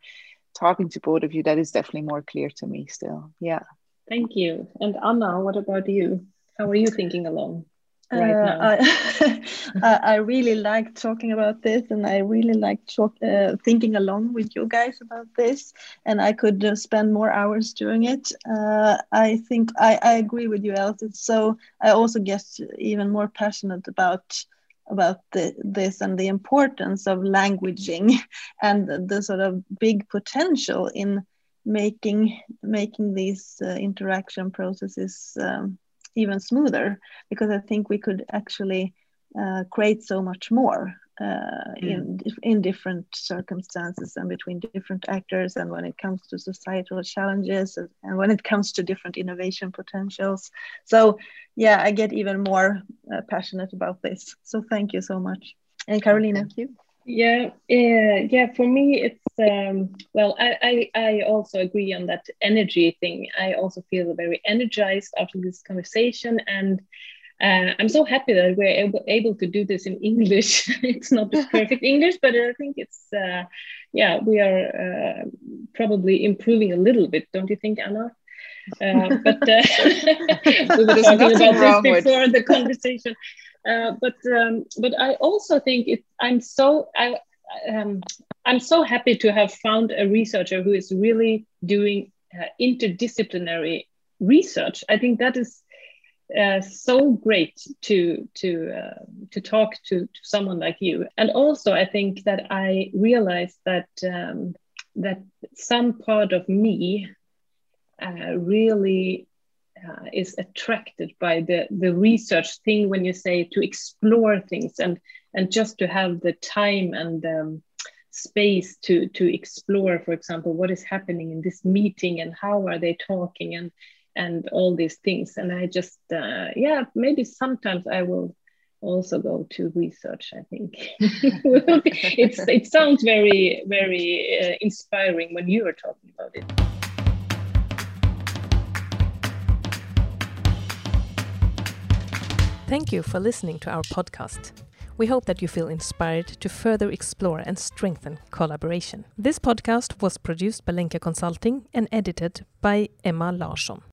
talking to both of you that is definitely more clear to me still. Yeah. Thank you. And anna what about you? How are you thinking along right uh, [laughs] I, I really like talking about this and I really like talk, uh, thinking along with you guys about this and I could uh, spend more hours doing it. Uh, I think I, I agree with you, Els. So I also get even more passionate about about the, this and the importance of languaging [laughs] and the, the sort of big potential in making making these uh, interaction processes um, even smoother because I think we could actually uh, create so much more uh, mm. in in different circumstances and between different actors and when it comes to societal challenges and when it comes to different innovation potentials. So yeah i get even more uh, passionate about this. So thank you so much. And carolina. Thank you yeah, yeah, yeah. For me, it's um, well. I, I I also agree on that energy thing. I also feel very energized after this conversation, and uh, I'm so happy that we're able, able to do this in English. [laughs] it's not the [laughs] perfect English, but I think it's uh, yeah, we are uh, probably improving a little bit, don't you think, Anna? Uh, but uh, [laughs] we were talking about this before the conversation. Uh, but um, but I also think it. I'm so I um, I'm so happy to have found a researcher who is really doing uh, interdisciplinary research. I think that is uh, so great to to uh, to talk to, to someone like you. And also, I think that I realized that um, that some part of me uh, really uh, is attracted by the the research thing when you say to explore things and and just to have the time and um, space to to explore for example what is happening in this meeting and how are they talking and and all these things. And I just, uh, yeah, maybe sometimes I will also go to research. I think [laughs] it's it sounds very very uh, inspiring when you are talking about it. Thank you for listening to our podcast. We hope that you feel inspired to further explore and strengthen collaboration. This podcast was produced by Lenka Consulting and edited by Emma Larsson.